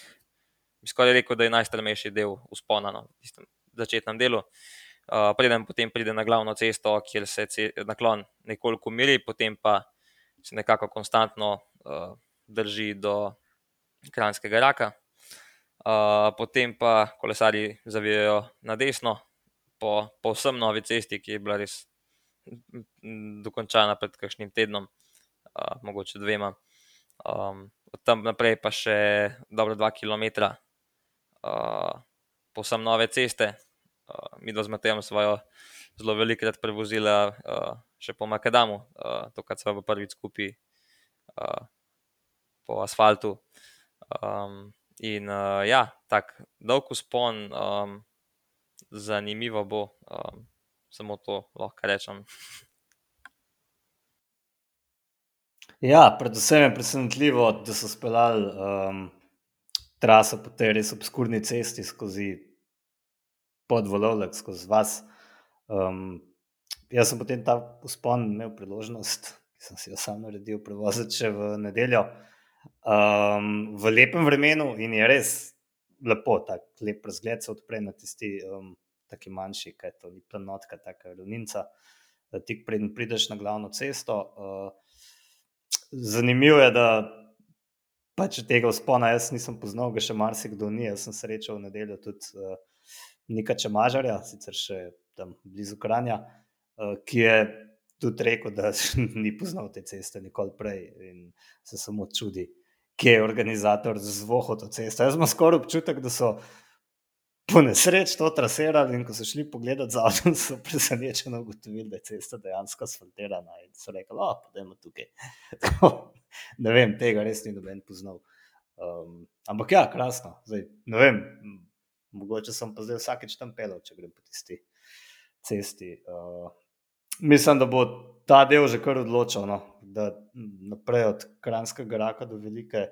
bi skoraj rekel, da je najstrmejši del uspona no, v tistem začetnem delu. Uh, preden potem pride na glavno cesto, kjer se naklon nekoliko umiri, potem pa se nekako konstantno uh, drži do kranskega raka. Uh, potem pa kolesari zavijajo na desno, po povsem novi cesti, ki je bila res dokončana pred kakšnim tednom, uh, mogoče dvema. Um, od tam naprej pa še dobro dva km, uh, povsem nove ceste. Uh, mi dva z Matejem svojo zelo velikrat prevozila uh, še po Makadamu, uh, to, kar smo v prvi skupaj uh, po asfaltu. Um, in uh, ja, tako dolg uspon, um, zanimivo bo, um, samo to lahko rečem. Ja, predvsem je presenetljivo, da so speljali um, traso po tej res obskurni cesti skozi podvolovek, skozi vas. Um, jaz sem potem ta uspon imel priložnost, ki sem si jo sam naredil, prevoziti še v nedeljo. Um, v lepem vremenu in je res lepo, tako lep razgled se odpre na tisti um, taki manjši, kaj to ni planotka, taka ravnica, tik preden prideš na glavno cesto. Uh, zanimivo je, da pač tega uspona jaz nisem poznal, ga še marsikdo ni, jaz sem srečal v nedeljo tudi uh, Nika Čemažarja, sicer še tam blizu Kranja, uh, ki je tudi rekel, da ni poznal te ceste nikoli prej in se samo čudi, kje je organizator zvoho to cesto. Jaz imam skoraj občutek, da so po nesreč to trasirali in ko so šli pogledat za avtom, so presenečeno ugotovili, da je cesta dejansko asfaltirana in so rekli, oh, pa dajmo tukaj. ne vem, tega res ni noben poznal. Um, ampak ja, krasno. Zdaj, ne vem, mogoče sem pa zdaj vsakeč tam pelal, če grem po tisti cesti. Uh, mislim, da bo ta del že kar odločil, no? da naprej od Kranskega raka do Velike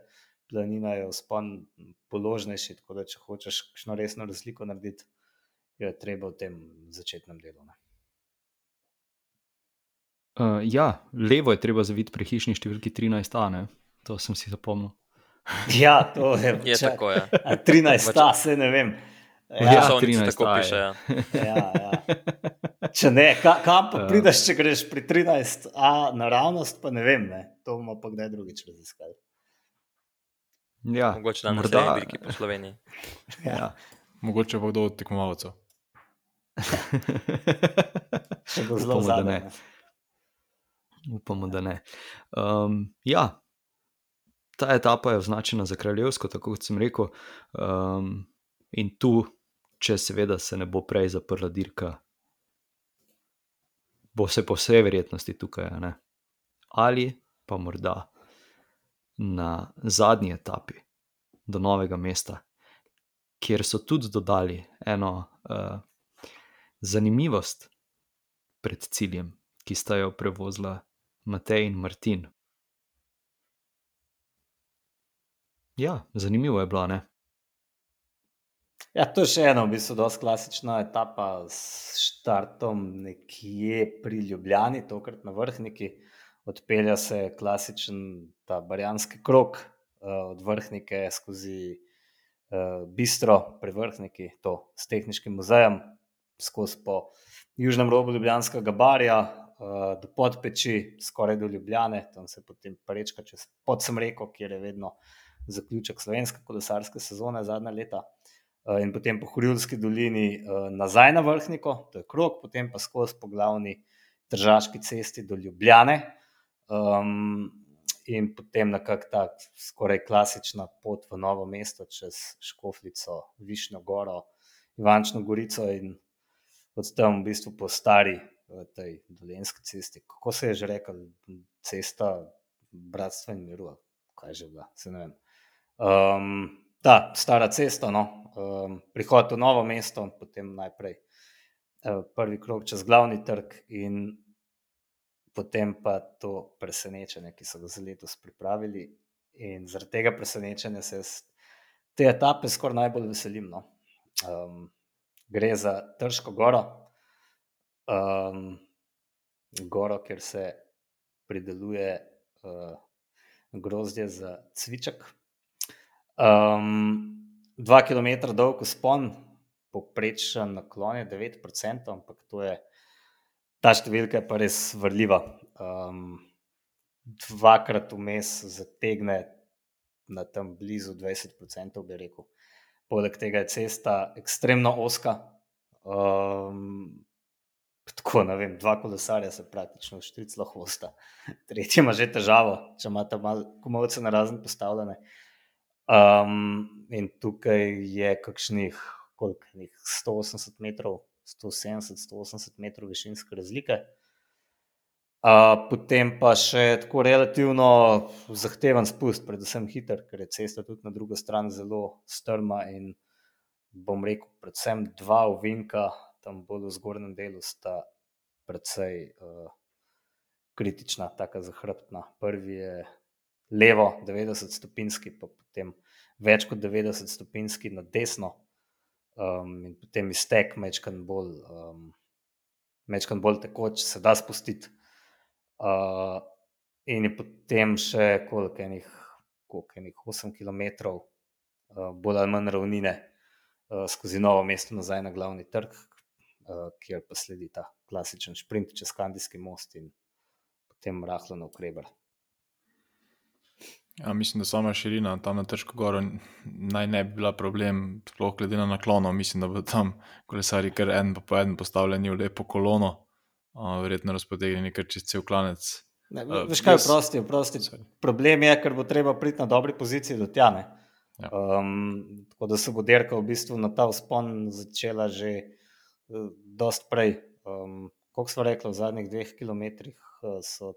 planine je vzpon položnejši. Tako da, če hočeš kakšno resno razliko narediti, je treba v tem začetnem delu. Uh, ja, levo je treba zaviti pri hišni številki 13a, ne? to sem si zapomnil. Ja, to je, je če, tako. Ja. 13a, se ne vem. Ja, ja 13 tako piše. Ja. Ja, ja. Če ne, ka, kam pa ja. prideš, če greš pri 13, a naravnost, pa ne vem, ne. to bomo pa kdaj drugič raziskali. Ja, Mogoče na morda neki po Sloveniji. Ja. Ja. Mogoče pa kdo od tekmovalcev. Še bo zelo zadnje. Upamo, da ne. Um, ja, ta etapa je označena za kraljevsko, tako kot sem rekel. Um, in tu če seveda se ne bo prej zaprla dirka, bo se po vsej verjetnosti tukaj, ne? ali pa morda na zadnji etapi do novega mesta, kjer so tudi dodali eno uh, zanimivost pred ciljem, ki sta jo prevozila Matej in Martin. Ja, zanimivo je bilo, ne? Ja, to je še ena, v bistvu, zelo klasična etapa s štartom nekje pri Ljubljani, tokrat na vrhniki. Odpelja se klasičen ta barjanski krok uh, od vrhnike skozi uh, bistro pri vrhniki, to s tehničkim muzejem, skozi po južnem robu Ljubljanskega barja. Uh, do podpeči, skoraj do Ljubljane, tam se potem prečka čez Podsemreko, kjer je vedno zaključek slovenske kolesarske sezone zadnja leta. Eh, in potem po Hurilski dolini uh, nazaj na vrhniko, to je krog, potem pa skozi po glavni državski cesti do Ljubljane. Um, in potem nekako ta skoraj klasična pot v novo mesto čez Škoflico, Višnjo Goro, Ivančno Gorico in od tam v bistvu po stari uh, tej dolenski cesti. Kako se je že rekel, cesta Bratstva in Miru, kaj že bila, se ne vem. Um, ta stara cesta, no, um, prihod v novo mesto, potem najprej uh, prvi krok čez glavni trg, in potem pa to presenečenje, ki so ga za letos pripravili. In zaradi tega presenečenja se te etape skoraj najbolj veselim. No. Um, gre za Trško goro, um, goro, kjer se prideluje uh, grozdje za cviček. Um, dva km dolg spon, poprečen naklon je 9%, ampak to je, ta številka je pa res vrljiva. Um, dvakrat vmes zategne na tam blizu 20%, bi rekel. Poleg tega je cesta ekstremno oska. Um, tako, ne vem, dva kolesarja se praktično štric lahko osta. Tretji ima že težavo, če ima tam komovce na razne postavljene. Um, in tukaj je kakšnih koliko, 180 metrov, 170, 180 metrov višinske razlike. Uh, potem pa še tako relativno zahteven spust, predvsem hiter, ker je cesta tudi na drugi strani zelo strma. In bom rekel, predvsem dva ovinka, tam bolj v zgornjem delu, sta precej uh, kritična, tako zahrbtna. Prvi je levo, 90 stopinjski, pa potem več kot 90 stopinjski na desno, um, in potem iztek mečkan bolj, um, mečkan bolj tekoč, se da spustiti. Uh, in je potem še koliko enih, koliko enih 8 km, uh, bolj ali manj ravnine, uh, skozi novo mesto nazaj na glavni trg, uh, kjer pa sledi ta klasičen sprint čez Kandijski most in potem rahlo na ukreber. Ja, mislim, da sama širina tam na Težko goro naj ne bi bila problem, sploh glede na naklono. Mislim, da bo tam kolesari kar en po en postavljeni v lepo kolono verjetno razpotegnili kar čez cel klanec. Ne, veš kaj, prosti, prosti. Problem je, ker bo treba priti na dobri poziciji do tjane. Ja. Um, tako da se bo derka v bistvu na ta vzpon začela že uh, dost prej. Um, Kot smo rekli, v zadnjih dveh kilometrih uh, so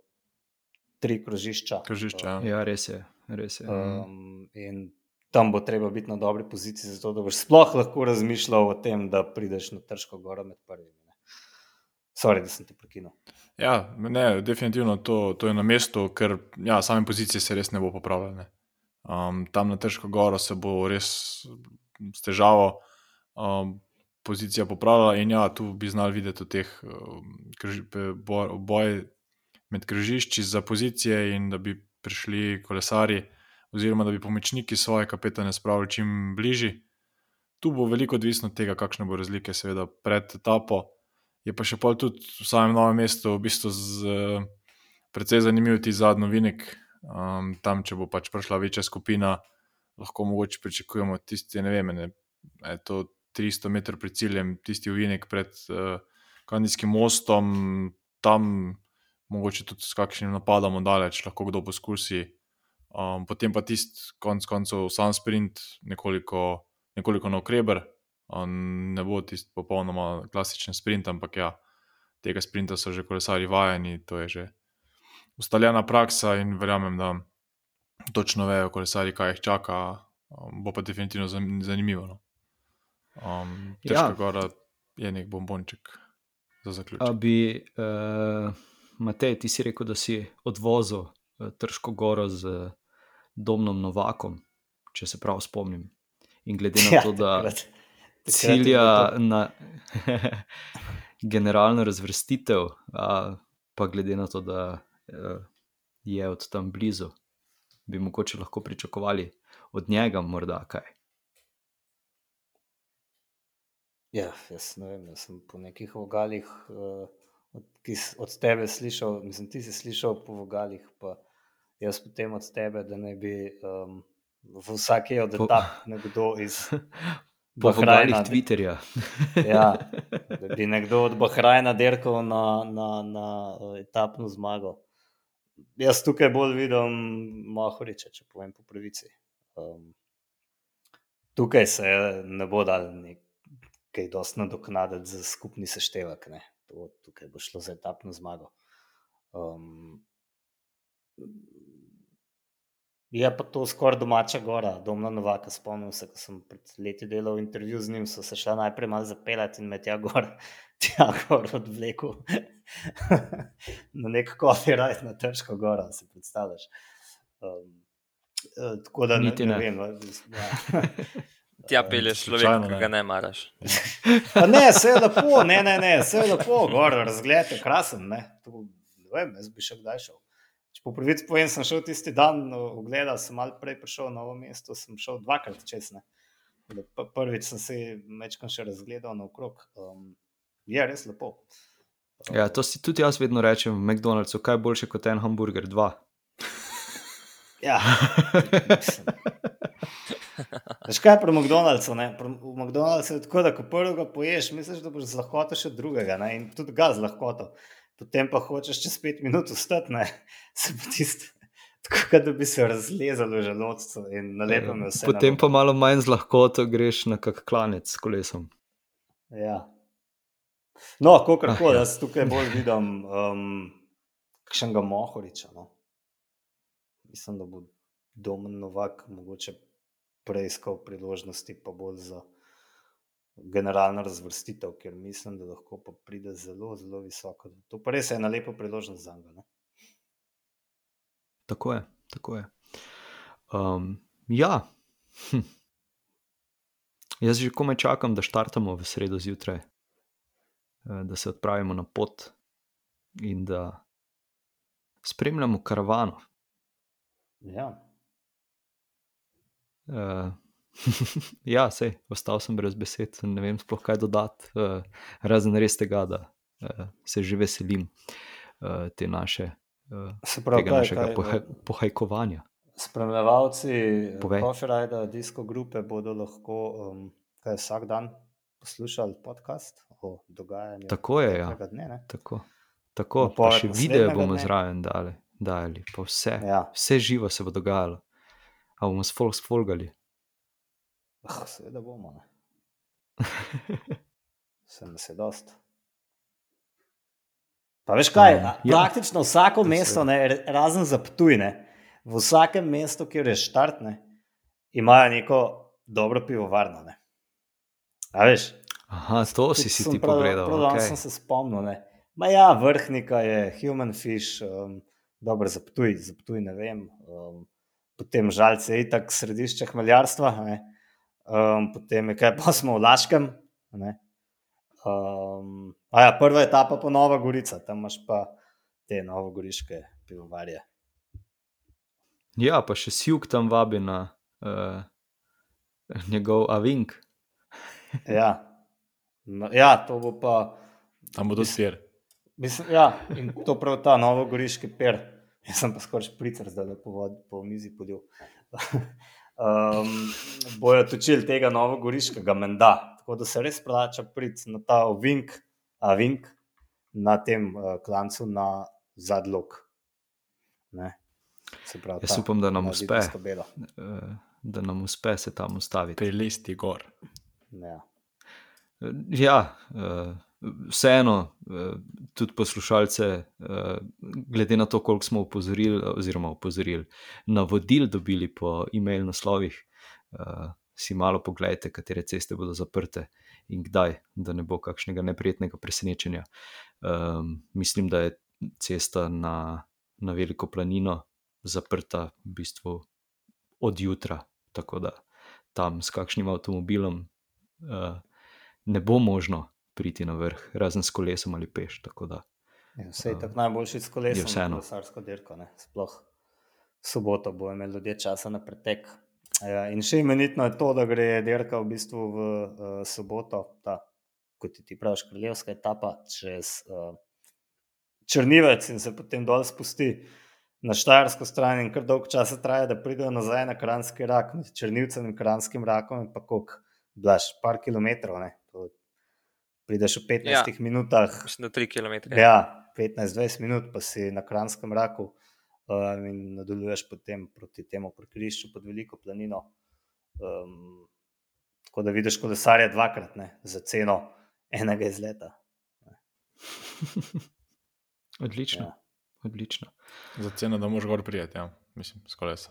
tri krožišča. krožišča uh, ja, res je. Res je. Um, in tam bo treba biti na dobri poziciji, zato da boš sploh lahko razmišljal o tem, da prideš na Trško goro med prvimi. Sorry, da sem te prekinil. Ja, ne, definitivno to, to je na mestu, ker ja, same pozicije se res ne bo popravljale. Um, tam na Težko goro se bo res s težavo um, pozicija popravila, in ja, tu bi znali videti teh um, boj med križišči za pozicije, in da bi prišli kolesari, oziroma da bi pomočniki svoje kapetane spravili čim bližje. Tu bo veliko odvisno od tega, kakšne bo razlike, seveda, pred etapo je pa še pol tudi v samem novem mestu, v bistvu z precej zanimiv ti zadnji vinik. Um, tam, če bo pač prišla večja skupina, lahko mogoče pričakujemo tisti, ne vem, ne, je to 300 metrov pred ciljem, tisti vinik pred uh, Kandijskim mostom, tam mogoče tudi s kakšnim napadom daleč, lahko kdo poskusi. Um, potem pa tisti, konc koncev, sam sprint, nekoliko, nekoliko na okreber, ne bo tisti popolnoma klasičen sprint, ampak ja, tega sprinta so že kolesari vajeni, to je že ustaljena praksa in verjamem, da točno vejo kolesari, kaj jih čaka. Um, bo pa definitivno zanimivo. No. Um, Težko ja. gora je nek bombonček za zaključek. Bi, uh, Matej, ti si rekel, da si odvozil uh, Trško goro z Domnom Novakom, če se prav spomnim. In glede na ja, to, da. Takrat cilja na generalno razvrstitev, a, pa glede na to, da a, je od tam blizu, bi mogoče lahko pričakovali od njega morda kaj. Ja, jaz ne vem, jaz sem po nekih vogalih uh, od, od tebe slišal, mislim, ti si slišal po vogalih, pa jaz potem od tebe, da ne bi um, v vsake od etap nekdo iz Po Bahrajna Twitterja. ja, da bi nekdo od Bahrajna dirkal na, na, na uh, etapno zmago. Jaz tukaj bolj vidim Mahoriča, če povem po pravici. Um, tukaj se ne bo dal nekaj dosti nadoknaditi za skupni seštevek. To, tukaj bo šlo za etapno zmago. Um, Je pa to skoraj domača gora, domna Novaka. Spomnim se, ko sem pred leti delal intervju z njim, so se šla najprej malo zapeljati in me tja gor, tja gor odvlekel na nek kofi raj na Trško goro, si predstavljaš. Um, tako da ne, ne. ne vem. Ja. Tja pelješ človeka, slučajno ki ne. ga ne maraš. Pa ne, vse je lepo, ne, ne, ne, vse je lepo, gor, razgled je krasen. Ne. To, ne vem, jaz bi še kdaj šel. Če po pravici povem, sem šel tisti dan ogledal, sem malo prej prišel na novo mesto, sem šel dvakrat čez. Ne. Da p- Prvič sem se večkrat še razgledal naokrog. Um, je res lepo. Ja, to si tudi jaz vedno rečem v McDonald'su, kaj je boljše kot en hamburger, dva. Ja, mislim. Veš kaj je pri McDonald'su? Ne? Pri, McDonald'su je tako, da ko prvega poješ, misliš, da boš z lahkoto še drugega ne? in tudi ga z lahkoto. Potem pa hočeš čez pet minut vstati, ne? se pa tisti. Tako da bi se razlezel v želodcu in nalepil mi vse. Potem na pa malo manj z lahkoto greš na kak klanec s kolesom. Ja. No, kako Ah, koli, ja. jaz tukaj bolj vidim um, kakšnega Mohoriča. No. Mislim, da bo Domen Novak mogoče preiskal priložnosti, pa bolj za generalno razvrstitev, ker mislim, da lahko pa pride zelo, zelo visoko. To pa res je ena lepa priložnost za njega. ne. Tako je, tako je. Um, ja, hm. jaz že komaj čakam, da štartamo v sredo zjutraj, eh, da se odpravimo na pot in da spremljamo karavano. Ja. Uh, ja, sej, ostal sem brez besed, ne vem sploh kaj dodati, uh, razen res tega, da uh, se že veselim uh, te naše, uh, pravi, tega kaj, našega kaj, poha pohajkovanja. Spremljevalci Povej. Coffee disko grupe bodo lahko um, kaj, vsak dan poslušali podcast o dogajanju. Tako je, ja. Dne, ne? Tako, tako pa še video bomo dne. zraven dali, dali pa vse, Ja. vse živo se bo dogajalo. A bomo sfolgali. Ah, seveda bomo. Ne? Se nas je dost. Pa veš kaj, Um, ja, praktično vsako To mesto, ne, razen za Ptujne, v vsakem mestu, kjer je štartne, imajo neko dobro pivovarno. Ne. A veš? Aha, to si si sem ti prav- pogledal. Prav danes Okay. sem se spomnil. Ne. Ma ja, vrhnika je, human fish, um, dobro za Ptuj, za Ptuj ne vem. Um, potem žalce je itak središče hmeljarstva. Ne. Um, potem je kaj, pa smo v Laškem. Ne. Um, a ja, prva etapa pa Nova Gorica, tam imaš pa te novogoriške pivovarje. Ja, pa še Sjuk tam vabi na uh, njegov Avink. Ja. No, ja, to bo pa. Tam bo tudi Mislim- sir. Mislim, ja, in to prav ta novogoriški per. Jaz sem pa skoraj špricer, zdaj po, vod- po mizi podil. um, bojo točili tega novogoriškega menda. Tako da se res plača priti na ta ovink, a vink na tem uh, klancu na zadlog. Ne. Se pravi, Jaz ta upam, da nam na uspe. Uh, da nam uspe se tam ustaviti. Prilisti gor. Ja. Ja, uh, vseeno, uh, tudi poslušalce, uh, glede na to, koliko smo opozorili, oziroma opozorili, navodil dobili po e-mail naslovih, uh, si malo pogledajte, katere ceste bodo zaprte in kdaj, da ne bo kakšnega neprijetnega presenečenja. Um, mislim, da je cesta na, na Veliko planino zaprta v bistvu od jutra, tako da tam s kakšnim avtomobilom. Ne bo možno priti na vrh, razen s kolesom ali peš. Tako da Ja, Vse je Um, tako najboljši s je kolesom, vseeno. na kolesarsko dirko. Ne? Sploh soboto bo imel ljudje časa na pretek. Ja, in še imenitno je to, da gre dirka v bistvu v uh, soboto, ta, kot ti praviš, kraljevska etapa čez uh, Črnivec in se potem dol spusti na Štajersko stran in kar dolgo časa traja, da pridejo nazaj na Kranski rak, med Črnivcem in Kranskim rakom, je pa koliko, blaž, par kilometrov. Ne? Prideš v 15 ja. Minutah, Mislim, da 3 km. Ja, 15-20 minut, pa si na Kranskem raku um, in nadaljuješ potem proti temu prekrišču pod Veliko planino. Um, tako da vidiš kolesarje dvakrat ne, za ceno enega izleta. odlično. Ja. odlično. Za ceno, da moš gor prijeti, ja. mislim, s kolesa.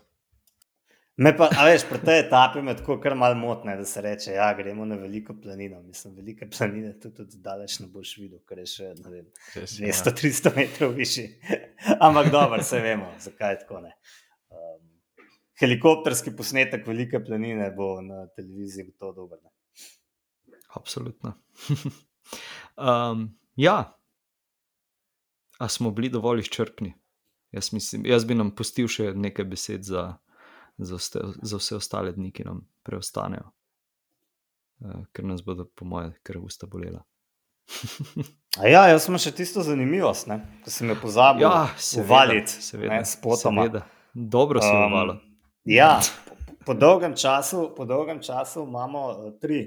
Me pa, a veš, pri tej etapi me tako kar malo motne, da se reče, ja, gremo na veliko planino. Mislim, velike planine tudi, tudi daleč ne boš videl, ker je še, ne vem, Res je, ja. 200-300 metrov višji. Ampak dobro, vse vemo, zakaj je tako ne. Um, helikopterski posnetek velike planine bo na televiziji gotovo dober. Ne? Absolutno. um, ja, a smo bili dovolj izčrpni? Jaz, mislim, jaz bi nam pustil še nekaj besed za, za, vse, za vse ostale dni, ki nam preostanejo, uh, ker nas bodo, po mojem, kar usta bolela. ja, jaz sem še tisto zanimivost, ki sem jo pozabil. Ja, uvaliti s potoma. Seveda. Dobro se je um, uvalo. Ja, po, po, dolgem času, po dolgem času imamo uh, tri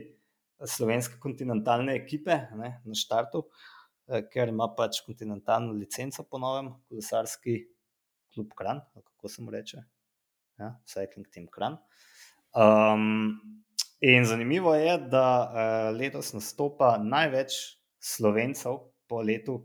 slovenske kontinentalne ekipe ne, na štartu. Eh, ker ima pač kontinentalno licenco po novem, kolesarski klub Kran, kako se mu reče, ja, Cycling Team Kran. Um, in zanimivo je, da uh, letos nastopa največ slovencev po letu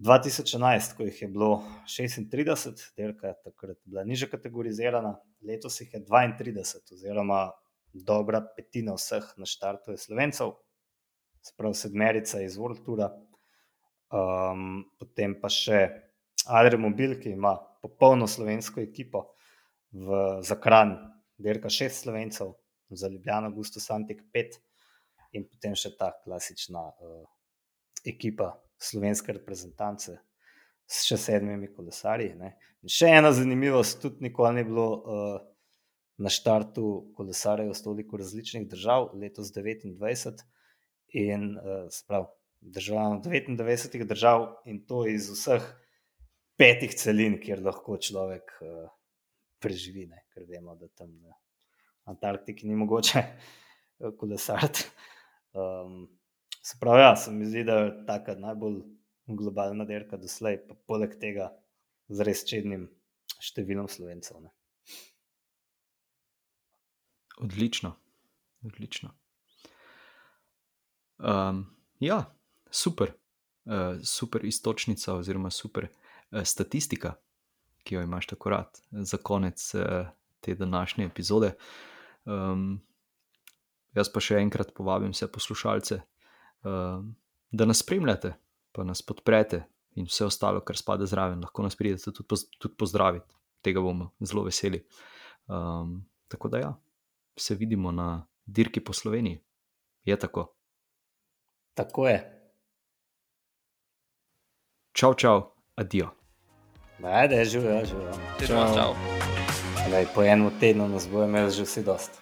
2011, ko jih je bilo 36, delka je takrat bila niže kategorizirana, letos jih je 32, oziroma dobra petina vseh na štartu je slovencev, sprav sedmerica iz World Toura. Um, potem pa še Adremobil, ki ima popolno slovensko ekipo v Zakran, dirka šest slovencev, za Ljubljano, Gusto Santik pet in potem še ta klasična uh, ekipa slovenske reprezentance s še sedmimi kolesarji. Še ena zanimivost, tudi nikoli ni bilo uh, na štartu kolesarjev iz toliko različnih držav, letos 29 in uh, sprav držav, 99 držav in to iz vseh petih celin, kjer lahko človek uh, preživi, ne? ker vemo, da tam na Antarktiki ni mogoče uh, kolesariti. Um, se pravi, ja, se mi zdi, da je ta najbolj globalna dirka doslej, pa poleg tega z res čednim številom slovencev. Ne? Odlično, odlično. Um, ja, super, uh, super istočnica, oziroma super uh, statistika, ki jo imaš tako rad za konec uh, te današnje epizode. Um, jaz pa še enkrat povabim vse poslušalce, uh, da nas spremljate, pa nas podprete in vse ostalo, kar spada zraven, lahko nas pridete tudi, poz, tudi pozdraviti, tega bomo zelo veseli. Um, tako da ja, se vidimo na dirki po Sloveniji. Je tako. Tako je. Čau, čau, adijo. Ajde, živijo, živijo. Čau, čau. Po enem tednu nas bo imel že vsi dosti.